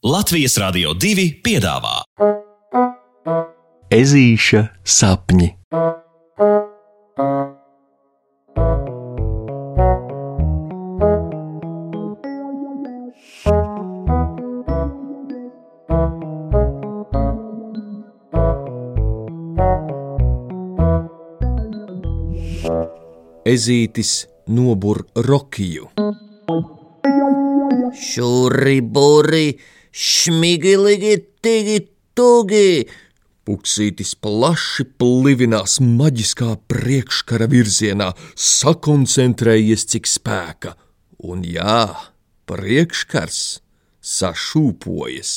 Latvijas Rādio 2 piedāvā Ezīša sapņi. Ezītis nobur Rokiju. Šuri buri, šmigiligi, tigi, tugi. Puksītis plaši plivinās maģiskā priekškara virzienā, sakoncentrējies cik spēka, un jā, priekškars sašūpojas.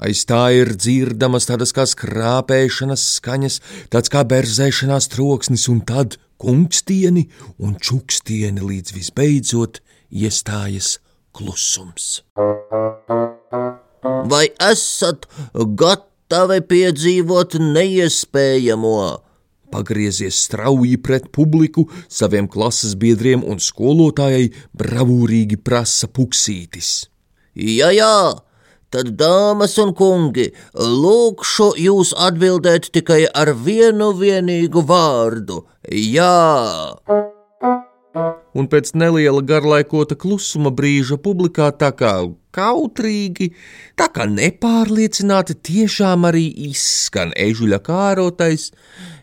Aiz tā ir dzirdamas tādas kā skrāpēšanas skaņas, tāds kā berzēšanās troksnis, un tad kungstieni un čukstieni līdz visbeidzot iestājas klusums. Vai esat gatavi piedzīvot neiespējamo? Pagriezies strauji pret publiku, saviem klases biedriem un skolotājai bravūrīgi prasa puksītis. Jā, jā, tad, dāmas un kungi, lūkšu jūs atbildēt tikai ar vienu vienīgu vārdu - jā. Un pēc neliela garlaikota klusuma brīža publikā tā kā kautrīgi, tā kā nepārliecināti tiešām arī izskan ežuļa kārotais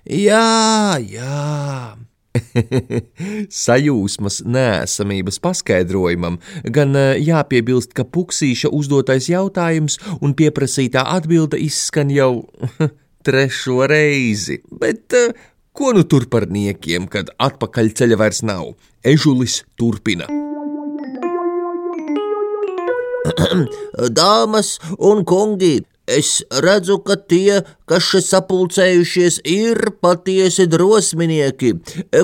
Jā, jā. Sajūsmas nēsamības paskaidrojumam gan eh, jāpiebilst, ka puksīša uzdotais jautājums un pieprasītā atbilde izskan jau trešo reizi, bet eh, ko nu tur par niekiem, kad atpakaļ ceļa vairs nav? Ežulis turpina. Dāmas un kungi, es redzu, ka tie, kas šeit sapulcējušies, ir patiesi drosminieki,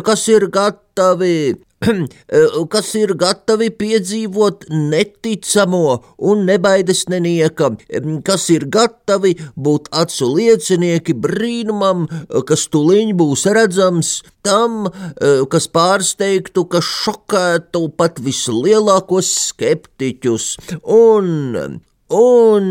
kas ir gatavi. kas ir gatavi piedzīvot neticamo un nebaides nenieka, kas ir gatavi būt acu liecinieki brīnumam, kas tuliņ būs redzams, tam, kas pārsteigtu, kas šokētu pat vislielākos skeptiķus, un, un.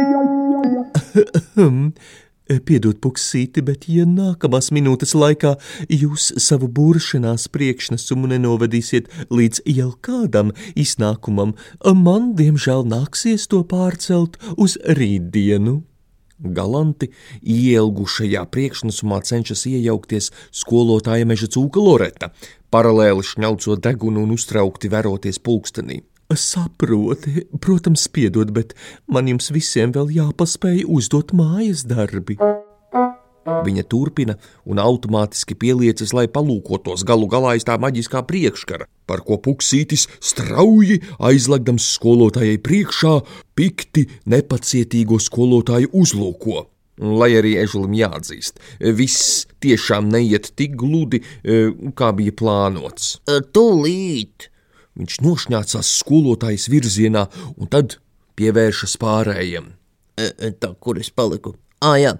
Piedod, puksīti, bet ja nākamās minūtes laikā jūs savu buršanās priekšnesumu nenovadīsiet līdz jau kādam iznākumam, man, diemžēl, nāksies to pārcelt uz rītdienu. Galanti ielgušajā priekšnesumā cenšas iejaukties skolotāja meža cūka Loreta, paralēli šņaucot degunu un uztraukti veroties pulkstenī. Saproti, protams, piedod, bet man jums visiem vēl jāpaspēj uzdot mājas darbi. Viņa turpina un automātiski pieliecas, lai palūkotos galu galā aiz tā maģiskā priekškara, par ko puksītis strauji aizlegdams skolotājai priekšā, pikti nepacietīgo skolotāju uzlūko. Lai arī ežulim jāatzīst, viss tiešām neiet tik gludi, eh, kā bija plānots. Tūlīt! Viņš nošņācās skolotājas virzienā un tad pievēršas pārējiem. E, e, tā, kur es paliku? Ah, jā.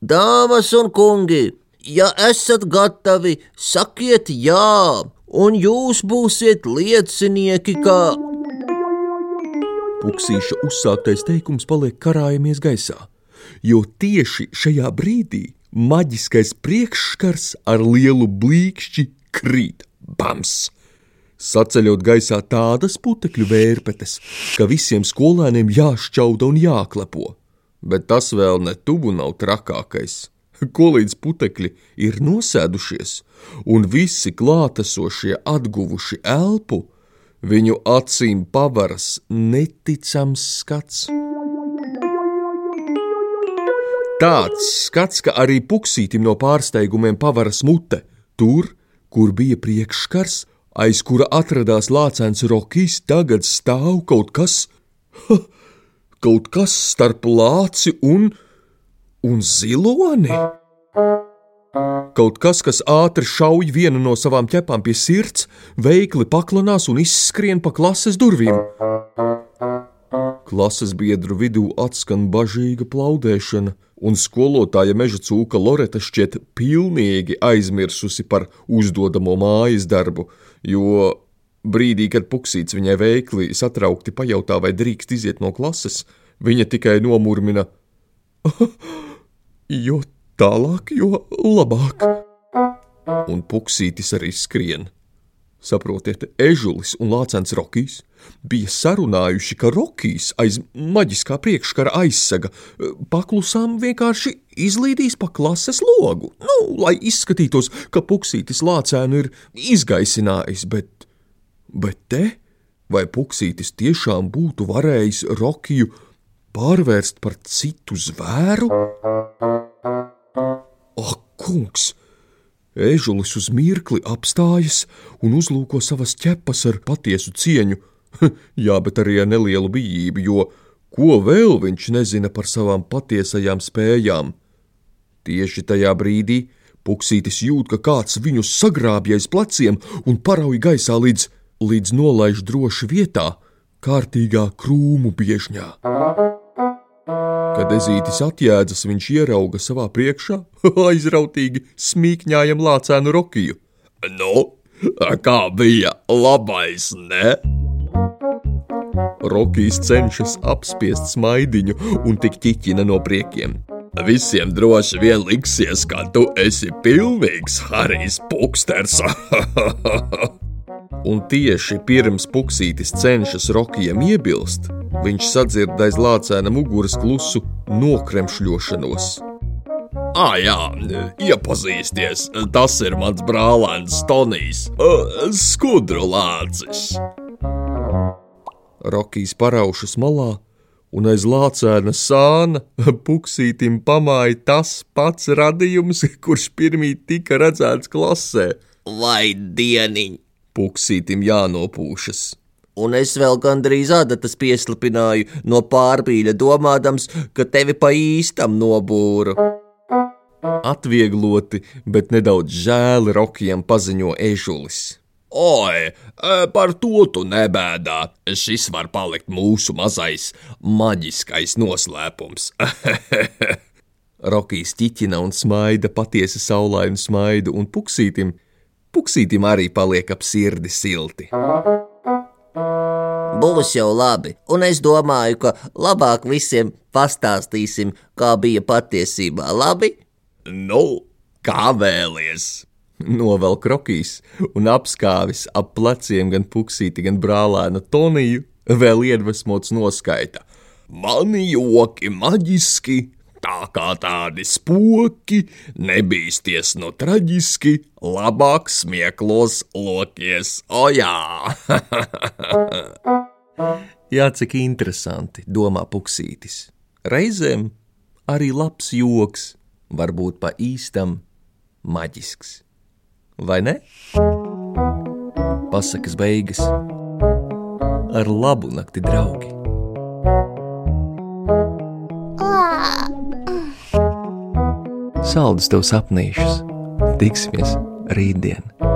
Dāmas un kungi, ja esat gatavi, sakiet jā, un jūs būsiet liecinieki, ka. Puksīša uzsāktais teikums paliek karājamies gaisā, jo tieši šajā brīdī maģiskais priekšskars ar lielu blīkšķi krīt bams! Saceļot gaisā tādas putekļu vērpetes, ka visiem skolēniem jāšķauda un jāklepo. Bet tas vēl ne tuvu nav trakākais. Ko līdz putekļi ir nosēdušies, un visi klātesošie atguvuši elpu, viņu acīm pavaras neticams skats. Tāds skats, ka arī puksītim no pārsteigumiem pavaras mute, tur, kur bija priekšskars, aiz kura atradās lācēns Rokijs, tagad stāv kaut kas, ha, kaut kas starp lāci un, un ziloni. Kaut kas, kas ātri šauj vienu no savām ķepām pie sirds, veikli paklanās un izskrien pa klases durvīm. Klases biedru vidū atskan bažīga plaudēšana un skolotāja meža cūka Loreta šķiet pilnīgi aizmirsusi par uzdodamo mājas darbu, jo Brīdī, kad puksīts viņai veikli satraukti pajautā, vai drīkst iziet no klases, viņa tikai nomurmina: Jo tālāk, jo labāk. Un puksītis arī skrien. Saprotiet, ežulis un lācens Rokijs bija sarunājuši, ka Rokijs aiz maģiskā priekškara aizsaga paklusām vienkārši izlīdīs pa klases logu, nu, lai izskatītos, ka puksītis lācēnu ir izgaisinājis, bet, bet te, vai puksītis tiešām būtu varējis Rokiju pārvērst par citu zvēru? Ak, kungs! Ežulis uz mirkli apstājas un uzlūko savas ķepas ar patiesu cieņu, jā, bet arī ar nelielu bijību, jo ko vēl viņš nezina par savām patiesajām spējām. Tieši tajā brīdī Puksītis jūt, ka kāds viņu sagrābja aiz pleciem un parauj gaisā līdz, līdz nolaiž droši vietā, kārtīgā krūmu biežņā. Kad ezītis atjēdzas, viņš ierauga savā priekšā aizrautīgi smīkņājam lācēnu rokiju. Nu, kā bija labais, ne? Rokijs cenšas apspiest smaidiņu un tik ķiķina no priekiem. Visiem droši vien liksies, ka tu esi pilnīgs Harijs Puksters. un tieši pirms Puksītis cenšas Rokijam iebilst, viņš sadzird aiz lācēna muguras klusu nokremšļošanos. Ah, jā, iepazīsties, tas ir mans brālēns Tonijs, skudru lācis. Rokijs paraušas malā, un aiz lācēna sāna puksītim pamāja tas pats radījums, kurš pirmīt tika redzēts klasē. Vai dieniņ! Puksītim jānopūšas un es vēl gandrīz adatas pieslapināju no pārbīļa, domādams, ka tevi pa īstam nobūru. Atviegloti, bet nedaudz žēli Rokijam paziņo ežulis. Oi, e, par to tu nebēdā. Šis var palikt mūsu mazais maģiskais noslēpums. Rokijs ķiķina un smaida patiesi saulainu smaidu, un puksītim, puksītim arī paliek ap sirdi silti. Būs jau labi, un es domāju, ka labāk visiem pastāstīsim, kā bija patiesībā. Labi? Nu, kā vēlies! Novēl krokīs un apskāvis ap pleciem gan puksīti, gan brālēnu Toniju, vēl iedvesmots noskaita. Mani joki maģiski, tā kā tādi spoki, nebīsties no traģiski, labāk smieklos lokies, o jā! jā, cik interesanti, domā Puksītis. Reizēm arī labs joks var būt pa īstam maģisks. Vai ne? Pasakas beigas ar labu nakti, draugi! Saldus tev sapnīšus! Tiksimies rītdien!